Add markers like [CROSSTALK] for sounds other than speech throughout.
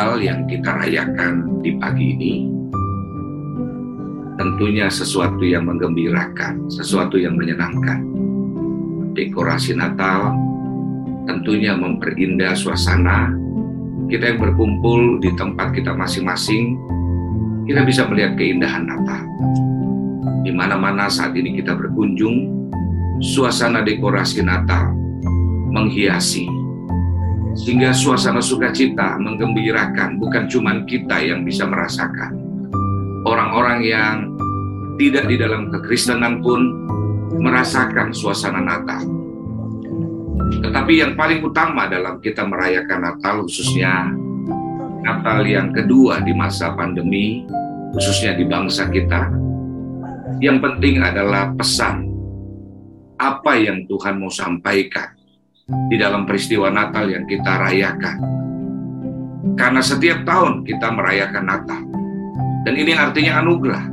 Natal yang kita rayakan di pagi ini tentunya sesuatu yang menggembirakan, sesuatu yang menyenangkan. Dekorasi Natal tentunya memperindah suasana. Kita yang berkumpul di tempat kita masing-masing, kita bisa melihat keindahan Natal. Di mana-mana saat ini kita berkunjung, suasana dekorasi Natal menghiasi sehingga suasana sukacita menggembirakan bukan cuma kita yang bisa merasakan orang-orang yang tidak di dalam kekristenan pun merasakan suasana Natal. Tetapi yang paling utama dalam kita merayakan Natal khususnya Natal yang kedua di masa pandemi, khususnya di bangsa kita, yang penting adalah pesan apa yang Tuhan mau sampaikan di dalam peristiwa Natal yang kita rayakan. Karena setiap tahun kita merayakan Natal, dan ini artinya anugerah.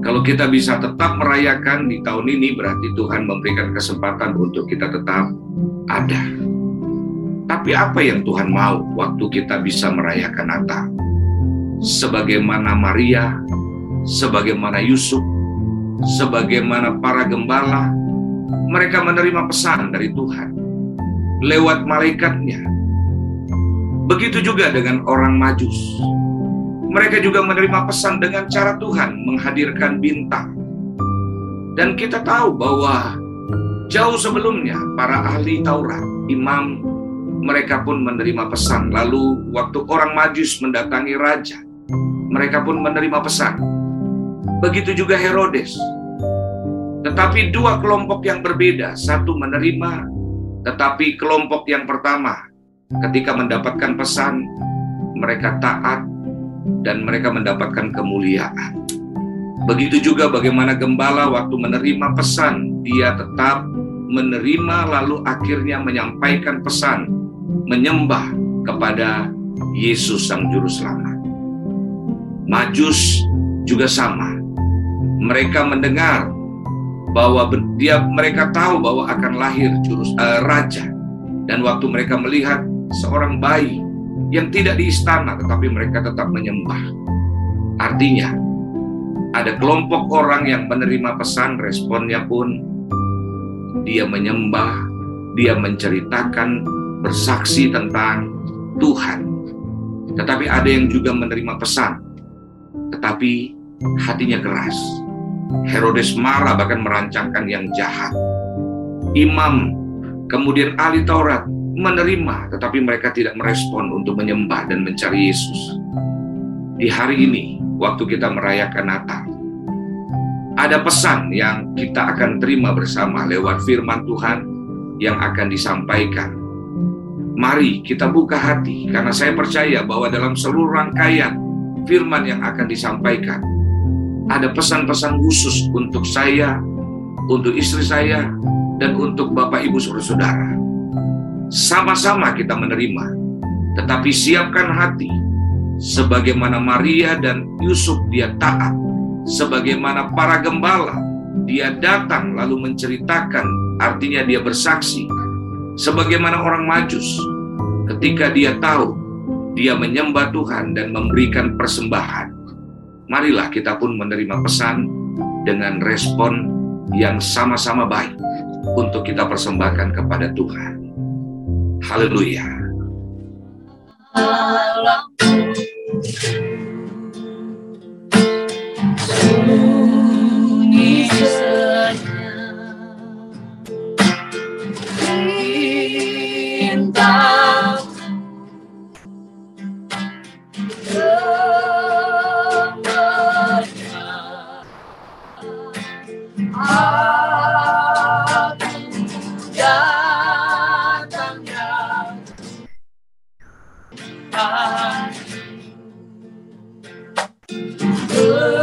Kalau kita bisa tetap merayakan di tahun ini, berarti Tuhan memberikan kesempatan untuk kita tetap ada. Tapi apa yang Tuhan mau waktu kita bisa merayakan Natal? Sebagaimana Maria, sebagaimana Yusuf, sebagaimana para gembala, mereka menerima pesan dari Tuhan lewat malaikatnya. Begitu juga dengan orang majus mereka juga menerima pesan dengan cara Tuhan menghadirkan bintang. Dan kita tahu bahwa jauh sebelumnya para ahli Taurat, imam, mereka pun menerima pesan. Lalu waktu orang majus mendatangi raja, mereka pun menerima pesan. Begitu juga Herodes. Tetapi dua kelompok yang berbeda, satu menerima, tetapi kelompok yang pertama ketika mendapatkan pesan, mereka taat dan mereka mendapatkan kemuliaan. Begitu juga bagaimana gembala waktu menerima pesan, dia tetap menerima lalu akhirnya menyampaikan pesan, menyembah kepada Yesus Sang Juru Selamat. Majus juga sama. Mereka mendengar bahwa dia mereka tahu bahwa akan lahir jurus uh, raja dan waktu mereka melihat seorang bayi yang tidak di istana tetapi mereka tetap menyembah. Artinya, ada kelompok orang yang menerima pesan, responnya pun dia menyembah, dia menceritakan, bersaksi tentang Tuhan. Tetapi ada yang juga menerima pesan, tetapi hatinya keras. Herodes marah bahkan merancangkan yang jahat. Imam, kemudian ahli Taurat menerima, tetapi mereka tidak merespon untuk menyembah dan mencari Yesus. Di hari ini, waktu kita merayakan Natal, ada pesan yang kita akan terima bersama lewat firman Tuhan yang akan disampaikan. Mari kita buka hati, karena saya percaya bahwa dalam seluruh rangkaian firman yang akan disampaikan, ada pesan-pesan khusus untuk saya, untuk istri saya, dan untuk Bapak Ibu Saudara sama-sama kita menerima, tetapi siapkan hati, sebagaimana Maria dan Yusuf dia taat, sebagaimana para gembala dia datang lalu menceritakan, artinya dia bersaksi, sebagaimana orang majus ketika dia tahu dia menyembah Tuhan dan memberikan persembahan marilah kita pun menerima pesan dengan respon yang sama-sama baik untuk kita persembahkan kepada Tuhan. Haleluya. Sunyi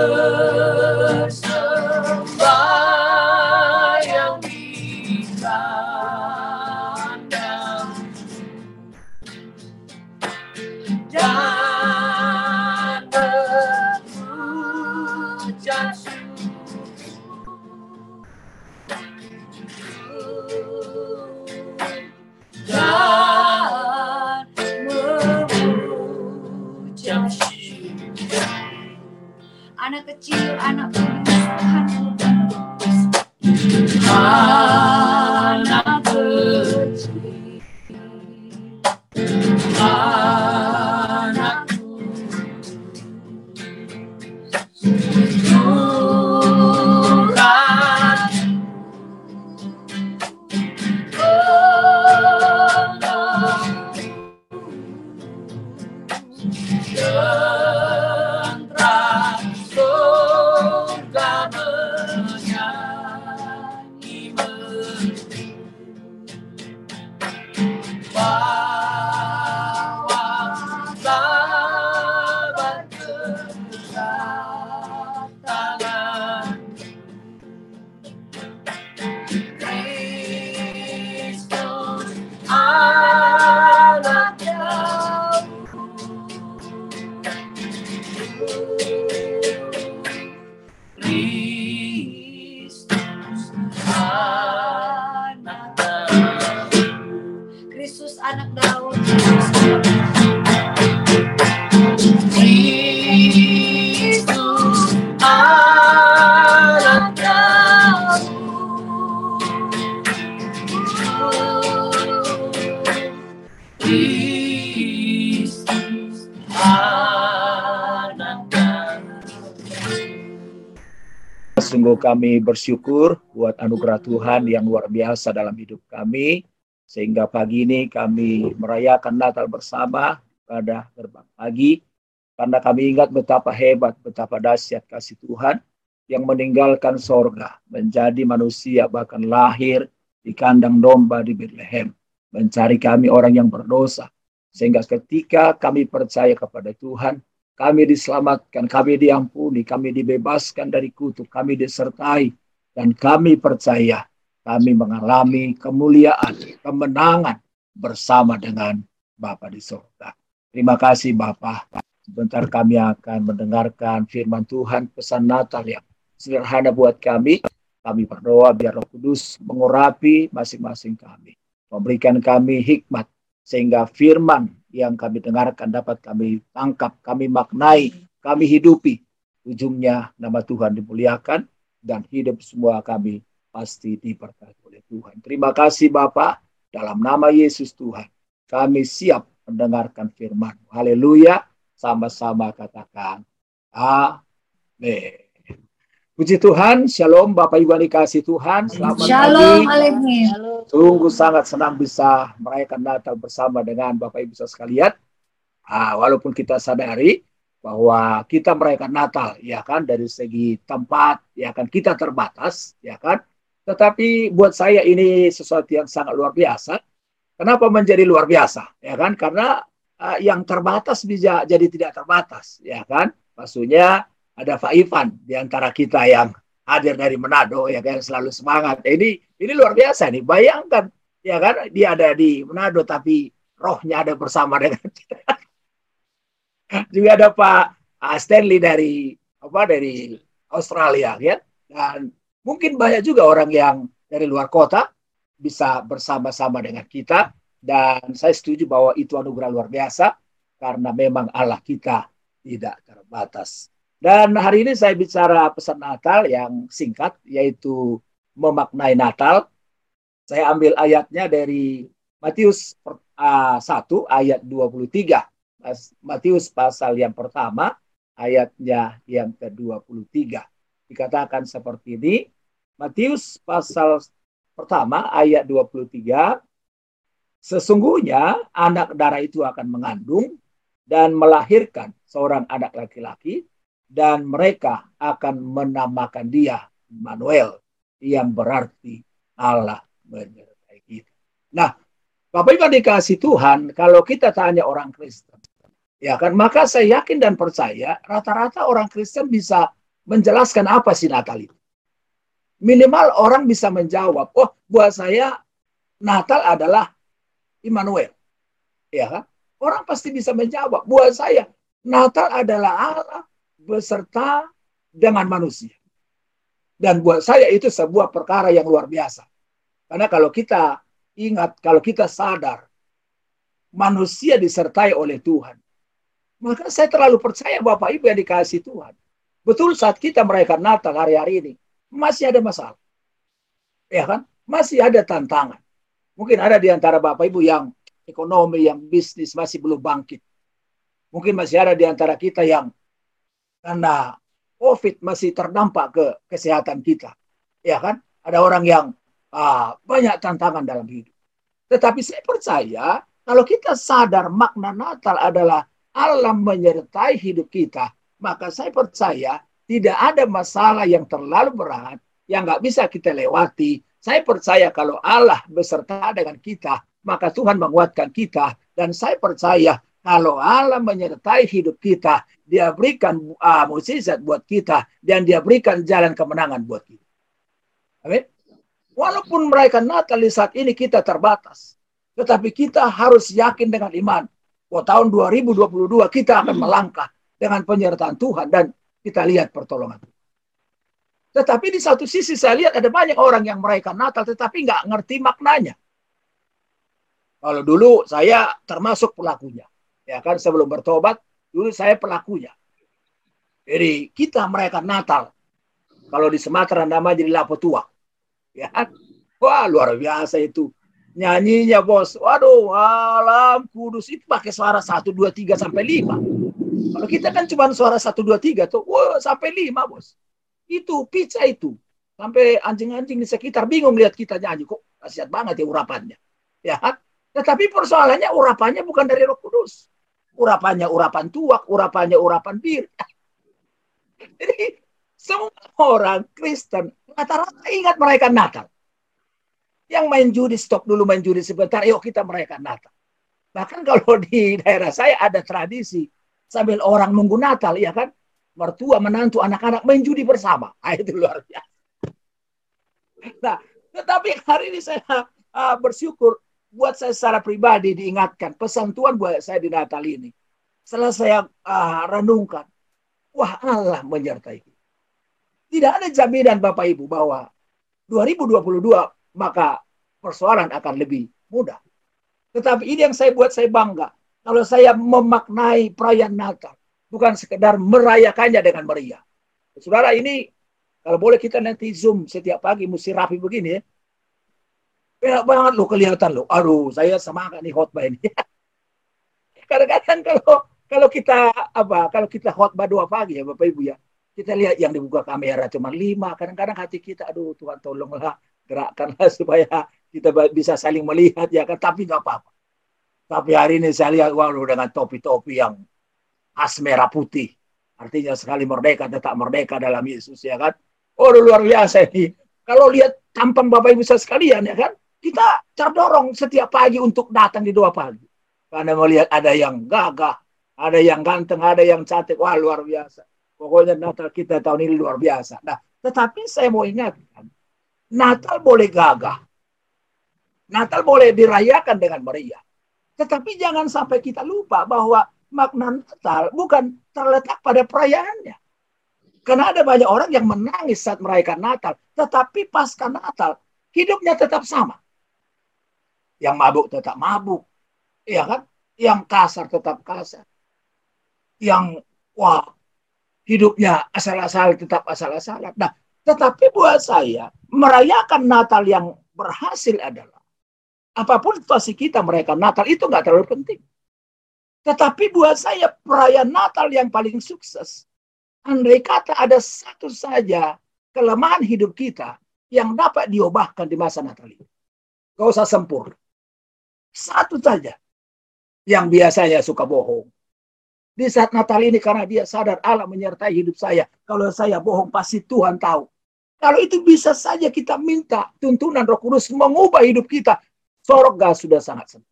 love. Sungguh kami bersyukur buat anugerah Tuhan yang luar biasa dalam hidup kami. Sehingga pagi ini kami merayakan Natal bersama pada gerbang pagi. Karena kami ingat betapa hebat, betapa dahsyat kasih Tuhan yang meninggalkan sorga, menjadi manusia bahkan lahir di kandang domba di Bethlehem. Mencari kami orang yang berdosa. Sehingga ketika kami percaya kepada Tuhan, kami diselamatkan, kami diampuni, kami dibebaskan dari kutuk, kami disertai, dan kami percaya kami mengalami kemuliaan, kemenangan bersama dengan Bapa di surga. Terima kasih Bapa. Sebentar kami akan mendengarkan firman Tuhan, pesan Natal yang sederhana buat kami. Kami berdoa biar Roh Kudus mengurapi masing-masing kami. Memberikan kami hikmat sehingga firman yang kami dengarkan dapat kami tangkap, kami maknai, kami hidupi. Ujungnya nama Tuhan dimuliakan dan hidup semua kami pasti diberkati oleh Tuhan. Terima kasih Bapak, dalam nama Yesus Tuhan, kami siap mendengarkan firman. Haleluya, sama-sama katakan Amin. Puji Tuhan, Shalom Bapak Ibu yang dikasih Tuhan. Selamat Shalom, pagi. Alemin. Sungguh sangat senang bisa merayakan Natal bersama dengan Bapak Ibu sekalian. Ah, walaupun kita sadari bahwa kita merayakan Natal, ya kan, dari segi tempat, ya kan, kita terbatas, ya kan. Tetapi buat saya ini sesuatu yang sangat luar biasa. Kenapa menjadi luar biasa? Ya kan, karena ah, yang terbatas bisa jadi tidak terbatas, ya kan. Maksudnya ada Pak Ivan di antara kita yang hadir dari Manado ya kan selalu semangat. Ini ini luar biasa nih. Bayangkan ya kan dia ada di Manado tapi rohnya ada bersama dengan kita. [LAUGHS] Juga ada Pak ah, Stanley dari apa dari Australia ya. Dan mungkin banyak juga orang yang dari luar kota bisa bersama-sama dengan kita dan saya setuju bahwa itu anugerah luar biasa karena memang Allah kita tidak terbatas. Dan hari ini saya bicara pesan Natal yang singkat, yaitu memaknai Natal. Saya ambil ayatnya dari Matius uh, 1 ayat 23. Matius pasal yang pertama, ayatnya yang ke-23. Dikatakan seperti ini, Matius pasal pertama ayat 23, sesungguhnya anak darah itu akan mengandung dan melahirkan seorang anak laki-laki, dan mereka akan menamakan dia Manuel yang berarti Allah menyertai kita. Nah, Bapak Ibu dikasih Tuhan, kalau kita tanya orang Kristen, ya kan, maka saya yakin dan percaya rata-rata orang Kristen bisa menjelaskan apa sih Natal itu. Minimal orang bisa menjawab, oh buat saya Natal adalah Immanuel. Ya kan? Orang pasti bisa menjawab, buat saya Natal adalah Allah beserta dengan manusia. Dan buat saya itu sebuah perkara yang luar biasa. Karena kalau kita ingat, kalau kita sadar, manusia disertai oleh Tuhan. Maka saya terlalu percaya Bapak Ibu yang dikasih Tuhan. Betul saat kita merayakan Natal hari-hari ini, masih ada masalah. Ya kan? Masih ada tantangan. Mungkin ada di antara Bapak Ibu yang ekonomi, yang bisnis masih belum bangkit. Mungkin masih ada di antara kita yang karena COVID masih terdampak ke kesehatan kita. Ya kan? Ada orang yang ah, banyak tantangan dalam hidup. Tetapi saya percaya kalau kita sadar makna Natal adalah Allah menyertai hidup kita, maka saya percaya tidak ada masalah yang terlalu berat yang nggak bisa kita lewati. Saya percaya kalau Allah beserta dengan kita, maka Tuhan menguatkan kita. Dan saya percaya kalau Allah menyertai hidup kita, dia berikan uh, mukjizat buat kita dan dia berikan jalan kemenangan buat kita. Amin. Walaupun merayakan Natal di saat ini kita terbatas, tetapi kita harus yakin dengan iman. Bahwa tahun 2022 kita akan melangkah dengan penyertaan Tuhan dan kita lihat pertolongan Tetapi di satu sisi saya lihat ada banyak orang yang merayakan Natal tetapi nggak ngerti maknanya. Kalau dulu saya termasuk pelakunya. Ya kan sebelum bertobat, dulu saya pelakunya. Jadi kita merayakan Natal. Kalau di Sumatera nama jadi lapo tua. Ya kan? Wah luar biasa itu. Nyanyinya bos. Waduh, alam kudus itu pakai suara 1, 2, 3 sampai 5. Kalau kita kan cuma suara 1, 2, 3 tuh. Wah sampai 5 bos. Itu pizza itu. Sampai anjing-anjing di sekitar bingung lihat kita nyanyi. Kok kasihan banget ya urapannya. Ya kan? Tetapi persoalannya urapannya bukan dari roh kudus. Urapannya urapan tuak, urapannya urapan bir. Jadi semua orang Kristen rata-rata ingat merayakan Natal. Yang main judi stop dulu main judi sebentar, yuk kita merayakan Natal. Bahkan kalau [LAUGHS] di daerah saya ada tradisi sambil orang nunggu Natal, ya kan? Mertua, menantu, anak-anak main judi bersama. Ah, itu luar biasa. Nah, tetapi hari ini saya uh, bersyukur buat saya secara pribadi diingatkan pesan Tuhan buat saya di Natal ini. Setelah saya uh, renungkan, wah Allah menyertai kita. Tidak ada jaminan Bapak Ibu bahwa 2022 maka persoalan akan lebih mudah. Tetapi ini yang saya buat saya bangga. Kalau saya memaknai perayaan Natal, bukan sekedar merayakannya dengan meriah. Saudara ini kalau boleh kita nanti zoom setiap pagi mesti rapi begini ya. Enak banget lo kelihatan lo. Aduh, saya semangat nih khotbah ini. [LAUGHS] Kadang-kadang kalau kalau kita apa kalau kita khotbah dua pagi ya Bapak Ibu ya kita lihat yang dibuka kamera cuma lima. Kadang-kadang hati kita, aduh Tuhan tolonglah gerakkanlah [LAUGHS] supaya kita bisa saling melihat ya kan. Tapi nggak apa-apa. Tapi hari ini saya lihat waduh dengan topi-topi yang khas merah putih. Artinya sekali merdeka tetap merdeka dalam Yesus ya kan. Oh luar biasa ini. Kalau lihat tampang Bapak Ibu saya sekalian ya kan. Kita terdorong setiap pagi untuk datang di dua pagi. Karena melihat ada yang gagah, ada yang ganteng, ada yang cantik. Wah luar biasa. Pokoknya Natal kita tahun ini luar biasa. Nah, tetapi saya mau ingatkan, Natal boleh gagah. Natal boleh dirayakan dengan meriah. Tetapi jangan sampai kita lupa bahwa makna Natal bukan terletak pada perayaannya. Karena ada banyak orang yang menangis saat merayakan Natal. Tetapi pasca Natal, hidupnya tetap sama. Yang mabuk tetap mabuk. Iya kan? Yang kasar tetap kasar. Yang wah hidupnya asal-asal tetap asal-asalan. Nah, tetapi buat saya merayakan Natal yang berhasil adalah apa pun situasi kita merayakan Natal itu nggak terlalu penting. Tetapi buat saya perayaan Natal yang paling sukses, andai kata ada satu saja kelemahan hidup kita yang dapat diubahkan di masa Natal ini. Gak usah sempurna. Satu saja yang biasanya suka bohong, di saat Natal ini karena dia sadar Allah menyertai hidup saya. Kalau saya bohong pasti Tuhan tahu. Kalau itu bisa saja kita minta tuntunan Roh Kudus mengubah hidup kita. Sorga sudah sangat senang.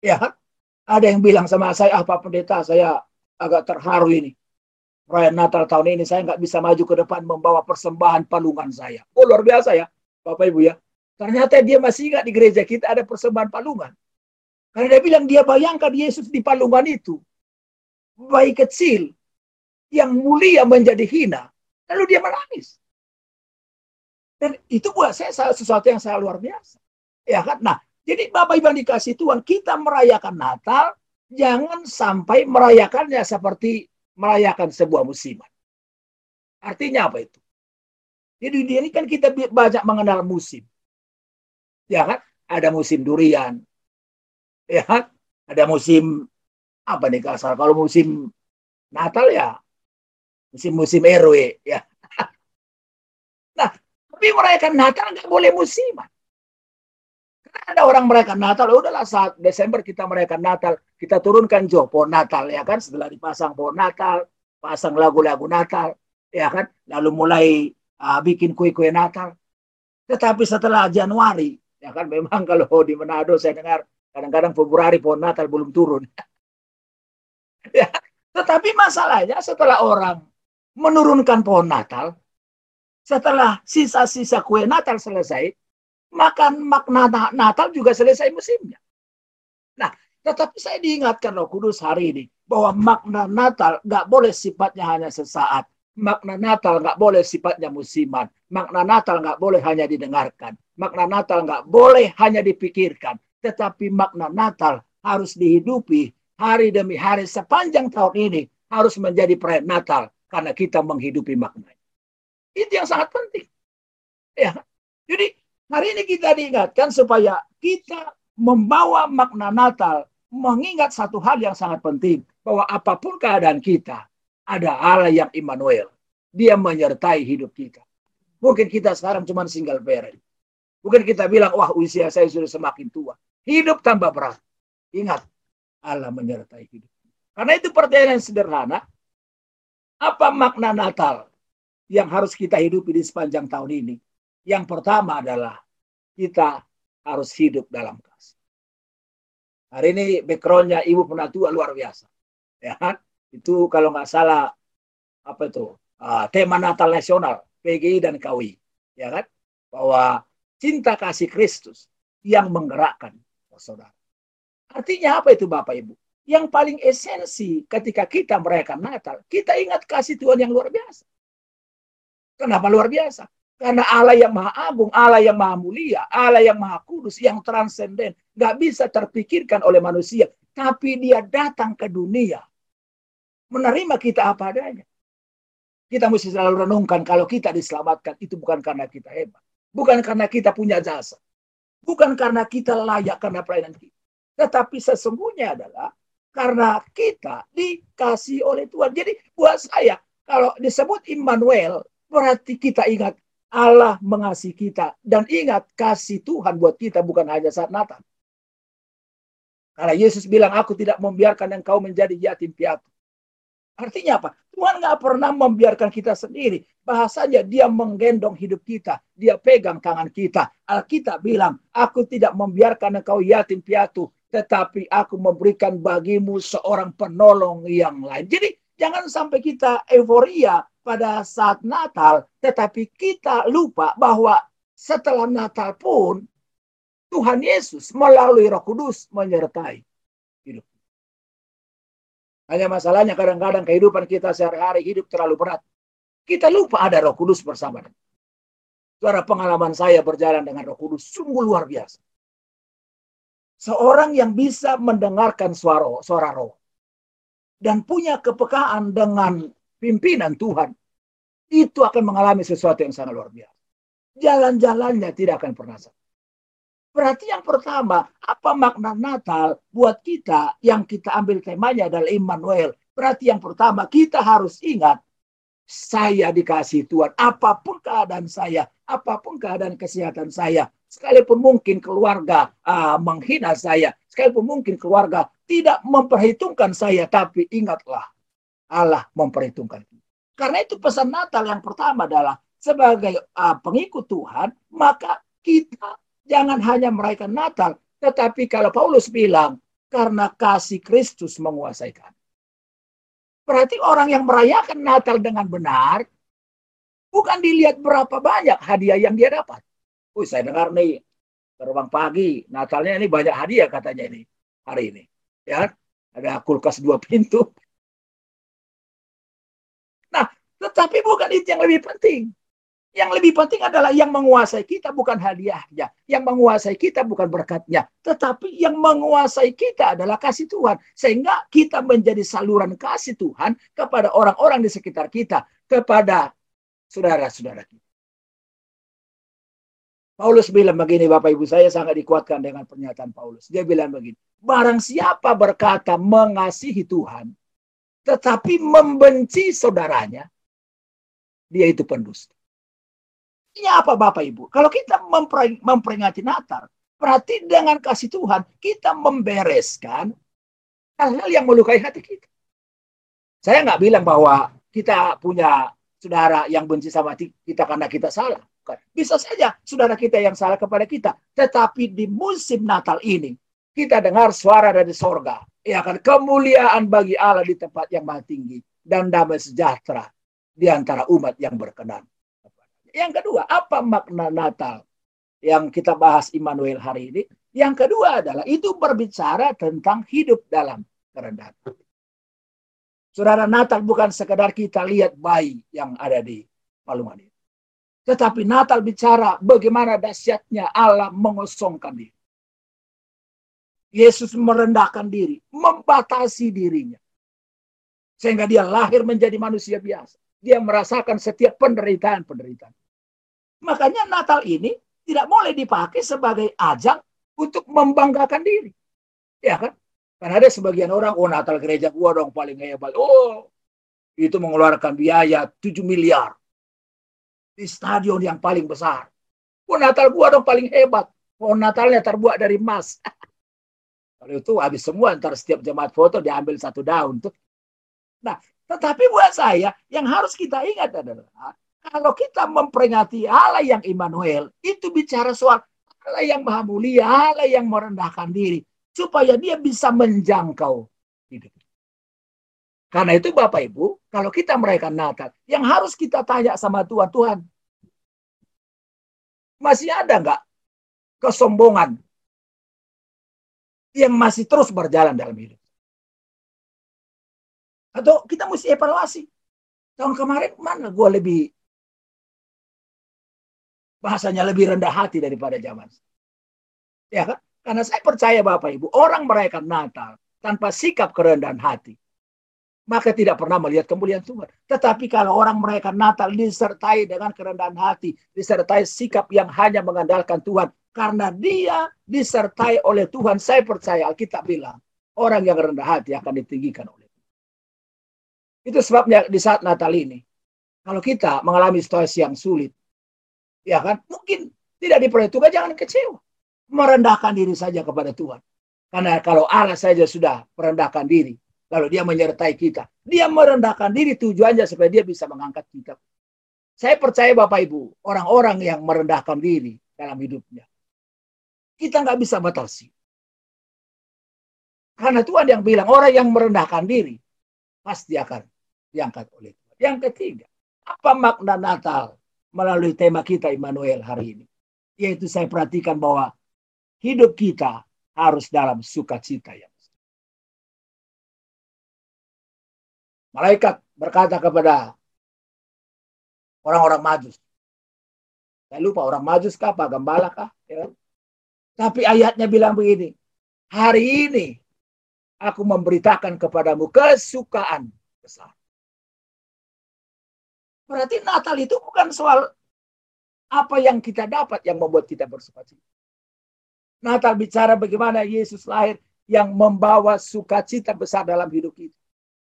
Ya, ada yang bilang sama saya, apa pendeta, saya agak terharu ini. Perayaan Natal tahun ini saya nggak bisa maju ke depan membawa persembahan palungan saya. Oh luar biasa ya, Bapak Ibu ya. Ternyata dia masih ingat di gereja kita ada persembahan palungan. Karena dia bilang dia bayangkan Yesus di palungan itu bayi kecil yang mulia menjadi hina, lalu dia menangis. Dan itu buat saya sesuatu yang sangat luar biasa. Ya kan? Nah, jadi Bapak Ibu yang dikasih Tuhan, kita merayakan Natal, jangan sampai merayakannya seperti merayakan sebuah musiman. Artinya apa itu? Jadi di ini kan kita banyak mengenal musim. Ya kan? Ada musim durian. Ya kan? Ada musim apa nih kasar? Kalau musim Natal ya musim-musim RW ya. [LAUGHS] Nah, tapi merayakan Natal nggak boleh musiman. Karena ada orang merayakan Natal, ya udahlah saat Desember kita merayakan Natal, kita turunkan jo pohon Natal ya kan, setelah dipasang pohon Natal, pasang lagu-lagu Natal, ya kan, lalu mulai uh, bikin kue-kue Natal. Tetapi setelah Januari, ya kan, memang kalau [LAUGHS] di Manado saya dengar kadang-kadang Februari pohon Natal belum turun. [LAUGHS] ya, tetapi masalahnya setelah orang menurunkan pohon Natal, setelah sisa-sisa kue Natal selesai, makan makna na- Natal juga selesai musimnya. Nah, tetapi saya diingatkan Roh Kudus hari ini bahwa makna Natal nggak boleh sifatnya hanya sesaat. Makna Natal nggak boleh sifatnya musiman. Makna Natal nggak boleh hanya didengarkan. Makna Natal nggak boleh hanya dipikirkan. Tetapi makna Natal harus dihidupi hari demi hari sepanjang tahun ini harus menjadi perayaan Natal karena kita menghidupi maknanya. Itu yang sangat penting. Ya. Jadi hari ini kita diingatkan supaya kita membawa makna Natal mengingat satu hal yang sangat penting bahwa apa pun keadaan kita ada Allah yang Immanuel. Dia menyertai hidup kita. Mungkin kita sekarang cuma single parent. Mungkin kita bilang, wah usia saya sudah semakin tua. Hidup tambah berat. Ingat, Allah menyertai hidup. Karena itu pertanyaan yang sederhana. Apa makna Natal yang harus kita hidupi di sepanjang tahun ini? Yang pertama adalah kita harus hidup dalam kasih. Hari ini backgroundnya ibu penatua luar biasa. Ya kan? Itu kalau nggak salah apa itu uh, tema Natal nasional PGI dan KWI. Ya kan? Bahwa cinta kasih Kristus yang menggerakkan saudara. Artinya apa itu Bapak Ibu? Yang paling esensi ketika kita merayakan Natal, kita ingat kasih Tuhan yang luar biasa. Kenapa luar biasa? Karena Allah yang maha agung, Allah yang maha mulia, Allah yang maha kudus, yang transenden. Gak bisa terpikirkan oleh manusia. Tapi dia datang ke dunia. Menerima kita apa adanya. Kita mesti selalu renungkan kalau kita diselamatkan itu bukan karena kita hebat. Bukan karena kita punya jasa. Bukan karena kita layak karena pelayanan kita. Tetapi sesungguhnya adalah karena kita dikasih oleh Tuhan. Jadi buat saya, kalau disebut Immanuel, berarti kita ingat Allah mengasihi kita. Dan ingat kasih Tuhan buat kita bukan hanya saat Natal. Karena Yesus bilang, aku tidak membiarkan engkau menjadi yatim piatu. Artinya apa? Tuhan nggak pernah membiarkan kita sendiri. Bahasanya dia menggendong hidup kita. Dia pegang tangan kita. Alkitab bilang, aku tidak membiarkan engkau yatim piatu. Tetapi aku memberikan bagimu seorang penolong yang lain. Jadi jangan sampai kita euforia pada saat Natal. Tetapi kita lupa bahwa setelah Natal pun Tuhan Yesus melalui roh kudus menyertai. Hanya masalahnya kadang-kadang kehidupan kita sehari-hari hidup terlalu berat. Kita lupa ada roh kudus bersama. Suara pengalaman saya berjalan dengan roh kudus sungguh luar biasa. Seorang yang bisa mendengarkan suara, suara roh. Dan punya kepekaan dengan pimpinan Tuhan. Itu akan mengalami sesuatu yang sangat luar biasa. Jalan-jalannya tidak akan pernah sama. Berarti yang pertama, apa makna Natal buat kita yang kita ambil temanya adalah Immanuel. Berarti yang pertama, kita harus ingat, saya dikasih Tuhan. Apa pun keadaan saya, apa pun keadaan kesehatan saya, sekalipun mungkin keluarga uh, menghina saya, sekalipun mungkin keluarga tidak memperhitungkan saya, tapi ingatlah, Allah memperhitungkan. Karena itu pesan Natal yang pertama adalah, sebagai uh, pengikut Tuhan, maka kita Jangan hanya merayakan Natal, tetapi kalau Paulus bilang, karena kasih Kristus menguasai kami. Berarti orang yang merayakan Natal dengan benar, bukan dilihat berapa banyak hadiah yang dia dapat. Wih, saya dengar nih, terbang pagi, Natalnya ini banyak hadiah katanya ini, hari ini. Ya, ada kulkas dua pintu. Nah, tetapi bukan itu yang lebih penting. Yang lebih penting adalah yang menguasai kita bukan hadiahnya. Yang menguasai kita bukan berkatnya. Tetapi yang menguasai kita adalah kasih Tuhan. Sehingga kita menjadi saluran kasih Tuhan kepada orang-orang di sekitar kita. Kepada saudara-saudara kita. Paulus bilang begini, Bapak Ibu saya sangat dikuatkan dengan pernyataan Paulus. Dia bilang begini, barang siapa berkata mengasihi Tuhan, tetapi membenci saudaranya, dia itu pendusta. Ini apa Bapak Ibu? Kalau kita memperingati Natal, berarti dengan kasih Tuhan, kita membereskan hal-hal yang melukai hati kita. Saya nggak bilang bahwa kita punya saudara yang benci sama kita karena kita salah. Bisa saja saudara kita yang salah kepada kita. Tetapi di musim Natal ini, kita dengar suara dari sorga. Ya kan, kemuliaan bagi Allah di tempat yang maha tinggi. Dan damai sejahtera di antara umat yang berkenan. Yang kedua, apa makna Natal yang kita bahas Immanuel hari ini? Yang kedua adalah itu berbicara tentang hidup dalam kerendahan. Saudara Natal bukan sekedar kita lihat bayi yang ada di Palungan ini. Tetapi Natal bicara bagaimana dahsyatnya Allah mengosongkan diri. Yesus merendahkan diri, membatasi dirinya. Sehingga dia lahir menjadi manusia biasa. Dia merasakan setiap penderitaan-penderitaan. Makanya Natal ini tidak boleh dipakai sebagai ajang untuk membanggakan diri. Ya kan? Karena ada sebagian orang, oh Natal gereja gua dong paling hebat. Oh, itu mengeluarkan biaya 7 miliar. Di stadion yang paling besar. Oh Natal gua dong paling hebat. Oh Natalnya terbuat dari emas. [LAUGHS] Kalau itu habis semua, ntar setiap jemaat foto diambil satu daun tuh. Nah, tetapi buat saya, yang harus kita ingat adalah, kalau kita memperingati Allah yang Immanuel, itu bicara soal Allah yang maha mulia, Allah yang merendahkan diri supaya dia bisa menjangkau hidup. Karena itu Bapak Ibu, kalau kita merayakan Natal, yang harus kita tanya sama Tuhan, Tuhan, masih ada nggak kesombongan yang masih terus berjalan dalam hidup? Atau kita mesti evaluasi. Tahun kemarin mana gue lebih bahasanya lebih rendah hati daripada zaman. Ya kan? Karena saya percaya Bapak Ibu, orang merayakan Natal tanpa sikap kerendahan hati, maka tidak pernah melihat kemuliaan Tuhan. Tetapi kalau orang merayakan Natal disertai dengan kerendahan hati, disertai sikap yang hanya mengandalkan Tuhan, karena dia disertai oleh Tuhan, saya percaya Alkitab bilang, orang yang rendah hati akan ditinggikan oleh Tuhan. Itu sebabnya di saat Natal ini, kalau kita mengalami situasi yang sulit, ya kan, mungkin tidak diperhitungkan, jangan kecewa merendahkan diri saja kepada Tuhan. Karena kalau Allah saja sudah merendahkan diri, lalu dia menyertai kita. Dia merendahkan diri tujuannya supaya dia bisa mengangkat kita. Saya percaya Bapak Ibu, orang-orang yang merendahkan diri dalam hidupnya, kita nggak bisa batasi. Karena Tuhan yang bilang, orang yang merendahkan diri, pasti akan diangkat oleh Tuhan. Yang ketiga, apa makna Natal melalui tema kita Immanuel hari ini? Yaitu saya perhatikan bahwa hidup kita harus dalam sukacita yang Malaikat berkata kepada orang-orang majus. Saya lupa orang majus kah, Pak Gembala kah? Ya. Tapi ayatnya bilang begini. Hari ini aku memberitakan kepadamu kesukaan besar. Berarti Natal itu bukan soal apa yang kita dapat yang membuat kita bersukacita. Natal bicara bagaimana Yesus lahir yang membawa sukacita besar dalam hidup kita.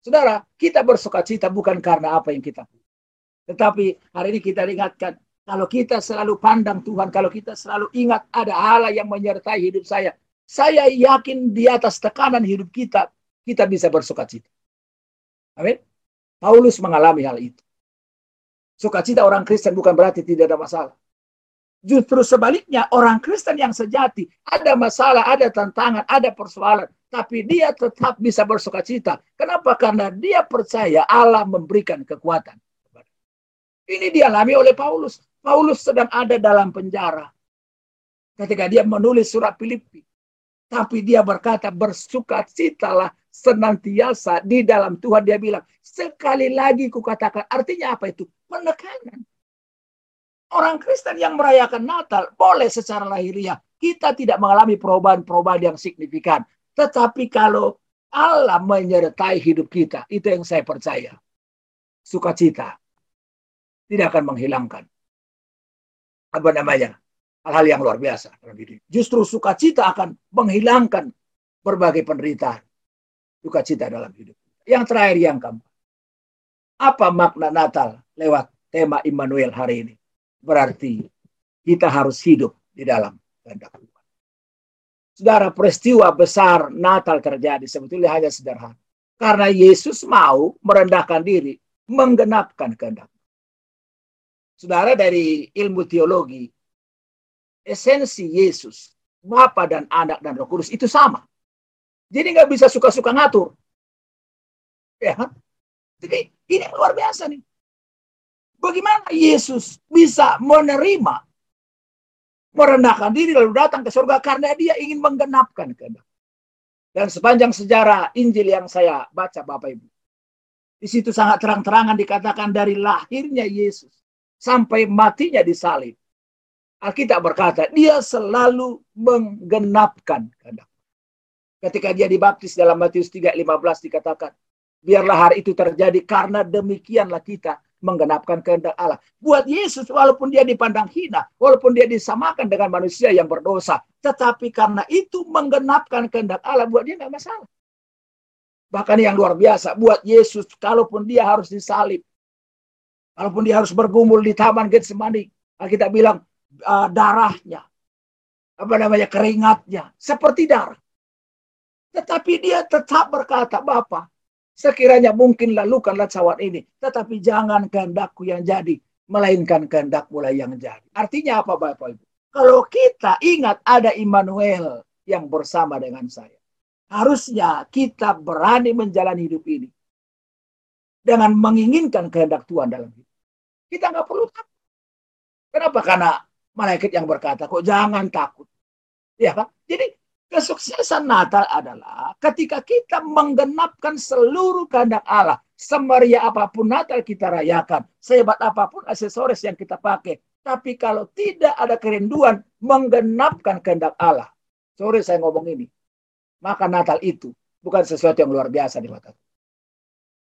Saudara, kita bersukacita bukan karena apa yang kita punya. Tetapi hari ini kita ingatkan, kalau kita selalu pandang Tuhan, kalau kita selalu ingat ada Allah yang menyertai hidup saya, saya yakin di atas tekanan hidup kita, kita bisa bersukacita. Amin. Paulus mengalami hal itu. Sukacita orang Kristen bukan berarti tidak ada masalah. Justru sebaliknya orang Kristen yang sejati ada masalah, ada tantangan, ada persoalan, tapi dia tetap bisa bersuka cita. Kenapa? Karena dia percaya Allah memberikan kekuatan. Ini dialami oleh Paulus. Paulus sedang ada dalam penjara ketika dia menulis surat Filipi. Tapi dia berkata bersuka citalah senantiasa di dalam Tuhan. Dia bilang sekali lagi kukatakan artinya apa itu? Penekanan Orang Kristen yang merayakan Natal boleh secara lahiriah. Kita tidak mengalami perubahan-perubahan yang signifikan. Tetapi kalau Allah menyertai hidup kita, itu yang saya percaya. Sukacita tidak akan menghilangkan apa namanya hal-hal yang luar biasa dalam hidup. Justru sukacita akan menghilangkan berbagai penderitaan. Sukacita dalam hidup. Yang terakhir yang keempat. Apa makna Natal lewat tema Immanuel hari ini? Berarti kita harus hidup di dalam kehendak Tuhan. Saudara, peristiwa besar Natal terjadi sebetulnya hanya sederhana. Karena Yesus mau merendahkan diri, menggenapkan kehendak. Saudara dari ilmu teologi, esensi Yesus, Bapa dan Anak dan Roh Kudus itu sama. Jadi nggak bisa suka-suka ngatur. Ya kan? Jadi ini luar biasa nih. Bagaimana Yesus bisa menerima merendahkan diri lalu datang ke surga karena dia ingin menggenapkan kehendak. Dan sepanjang sejarah Injil yang saya baca Bapak Ibu. Di situ sangat terang-terangan dikatakan dari lahirnya Yesus sampai matinya di salib. Alkitab berkata, dia selalu menggenapkan kehendak. Ketika dia dibaptis dalam Matius 3:15 dikatakan, biarlah hari itu terjadi karena demikianlah kita menggenapkan kehendak Allah. Buat Yesus, walaupun dia dipandang hina, walaupun dia disamakan dengan manusia yang berdosa, tetapi karena itu menggenapkan kehendak Allah, buat dia nggak masalah. Bahkan yang luar biasa, buat Yesus, kalaupun dia harus disalib, kalaupun dia harus bergumul di taman Getsemani, kita bilang uh, darahnya, apa namanya keringatnya, seperti darah. Tetapi dia tetap berkata, Bapak, Sekiranya mungkin lalukanlah cawan ini. Tetapi jangan kehendakku yang jadi. Melainkan kehendak mulai yang jadi. Artinya apa Bapak Ibu? Kalau kita ingat ada Immanuel yang bersama dengan saya. Harusnya kita berani menjalani hidup ini. Dengan menginginkan kehendak Tuhan dalam hidup. Kita nggak perlu takut. Kenapa? Karena malaikat yang berkata, kok jangan takut. Ya kan? Jadi Kesuksesan Natal adalah ketika kita menggenapkan seluruh kehendak Allah. Semeria apa pun Natal kita rayakan. Sehebat apa pun aksesoris yang kita pakai. Tapi kalau tidak ada kerinduan menggenapkan kehendak Allah. Sorry saya ngomong ini. Maka Natal itu bukan sesuatu yang luar biasa di mata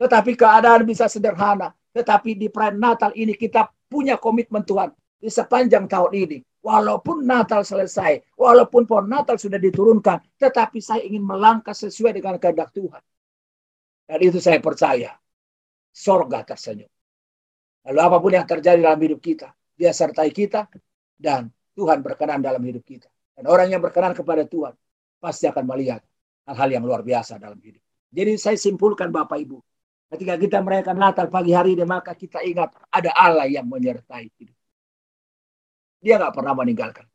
Tetapi keadaan bisa sederhana. Tetapi di perayaan Natal ini kita punya komitmen Tuhan. Di sepanjang tahun ini Walaupun Natal selesai, walaupun pohon Natal sudah diturunkan, tetapi saya ingin melangkah sesuai dengan kehendak Tuhan. Dan itu saya percaya. Sorga tersenyum. Lalu apa pun yang terjadi dalam hidup kita, dia sertai kita, dan Tuhan berkenan dalam hidup kita. Dan orang yang berkenan kepada Tuhan, pasti akan melihat hal-hal yang luar biasa dalam hidup. Jadi saya simpulkan Bapak Ibu, ketika kita merayakan Natal pagi hari ini, maka kita ingat ada Allah yang menyertai hidup. Dia nggak pernah meninggalkan.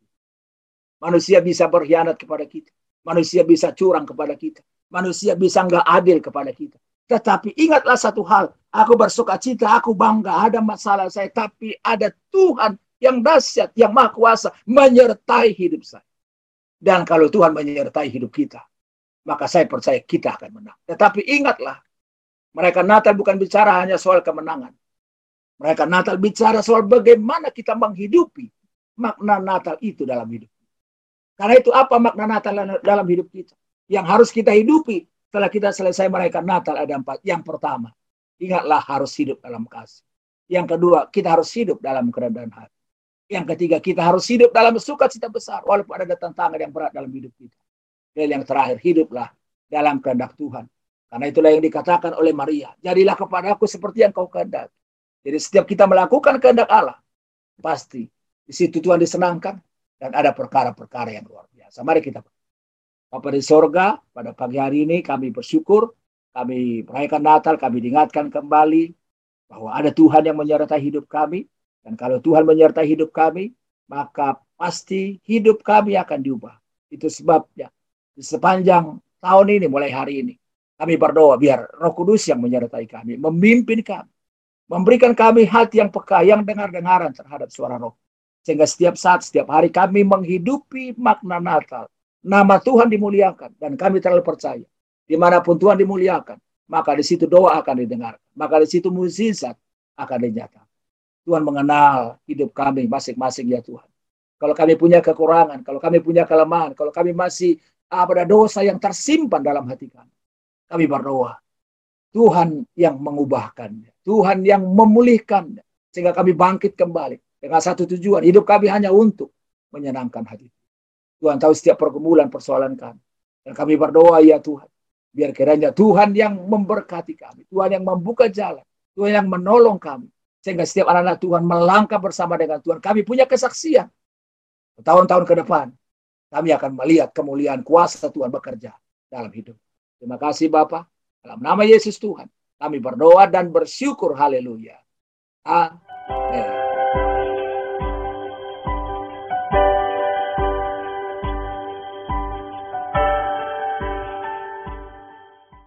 Manusia bisa berkhianat kepada kita. Manusia bisa curang kepada kita. Manusia bisa nggak adil kepada kita. Tetapi ingatlah satu hal. Aku bersuka cita, aku bangga. Ada masalah saya. Tapi ada Tuhan yang dahsyat, yang maha kuasa. Menyertai hidup saya. Dan kalau Tuhan menyertai hidup kita. Maka saya percaya kita akan menang. Tetapi ingatlah. Mereka Natal bukan bicara hanya soal kemenangan. Mereka Natal bicara soal bagaimana kita menghidupi makna Natal itu dalam hidup. Karena itu apa makna Natal dalam hidup kita? Yang harus kita hidupi setelah kita selesai merayakan Natal ada empat. Yang pertama, ingatlah harus hidup dalam kasih. Yang kedua, kita harus hidup dalam kerendahan hati. Yang ketiga, kita harus hidup dalam sukacita besar walaupun ada tantangan yang berat dalam hidup kita. Dan yang terakhir, hiduplah dalam kehendak Tuhan. Karena itulah yang dikatakan oleh Maria. Jadilah kepadaku seperti yang kau kehendak. Jadi setiap kita melakukan kehendak Allah, pasti di situ Tuhan disenangkan dan ada perkara-perkara yang luar biasa. Mari kita Bapak di sorga, pada pagi hari ini kami bersyukur, kami merayakan Natal, kami diingatkan kembali bahwa ada Tuhan yang menyertai hidup kami. Dan kalau Tuhan menyertai hidup kami, maka pasti hidup kami akan diubah. Itu sebabnya di sepanjang tahun ini, mulai hari ini, kami berdoa biar roh kudus yang menyertai kami, memimpin kami, memberikan kami hati yang peka, yang dengar-dengaran terhadap suara roh. Sehingga setiap saat, setiap hari kami menghidupi makna Natal. Nama Tuhan dimuliakan dan kami terlalu percaya. Di mana pun Tuhan dimuliakan, maka di situ doa akan didengar. Maka di situ mukjizat akan dinyatakan. Tuhan mengenal hidup kami masing-masing ya Tuhan. Kalau kami punya kekurangan, kalau kami punya kelemahan, kalau kami masih ada dosa yang tersimpan dalam hati kami. Kami berdoa. Tuhan yang mengubahkannya. Tuhan yang memulihkannya. Sehingga kami bangkit kembali dengan satu tujuan. Hidup kami hanya untuk menyenangkan hati. Tuhan tahu setiap pergumulan persoalan kami. Dan kami berdoa ya Tuhan. Biar kiranya Tuhan yang memberkati kami. Tuhan yang membuka jalan. Tuhan yang menolong kami. Sehingga setiap anak-anak Tuhan melangkah bersama dengan Tuhan. Kami punya kesaksian. Tahun-tahun ke depan. Kami akan melihat kemuliaan kuasa Tuhan bekerja dalam hidup. Terima kasih Bapak. Dalam nama Yesus Tuhan. Kami berdoa dan bersyukur. Haleluya. Amin.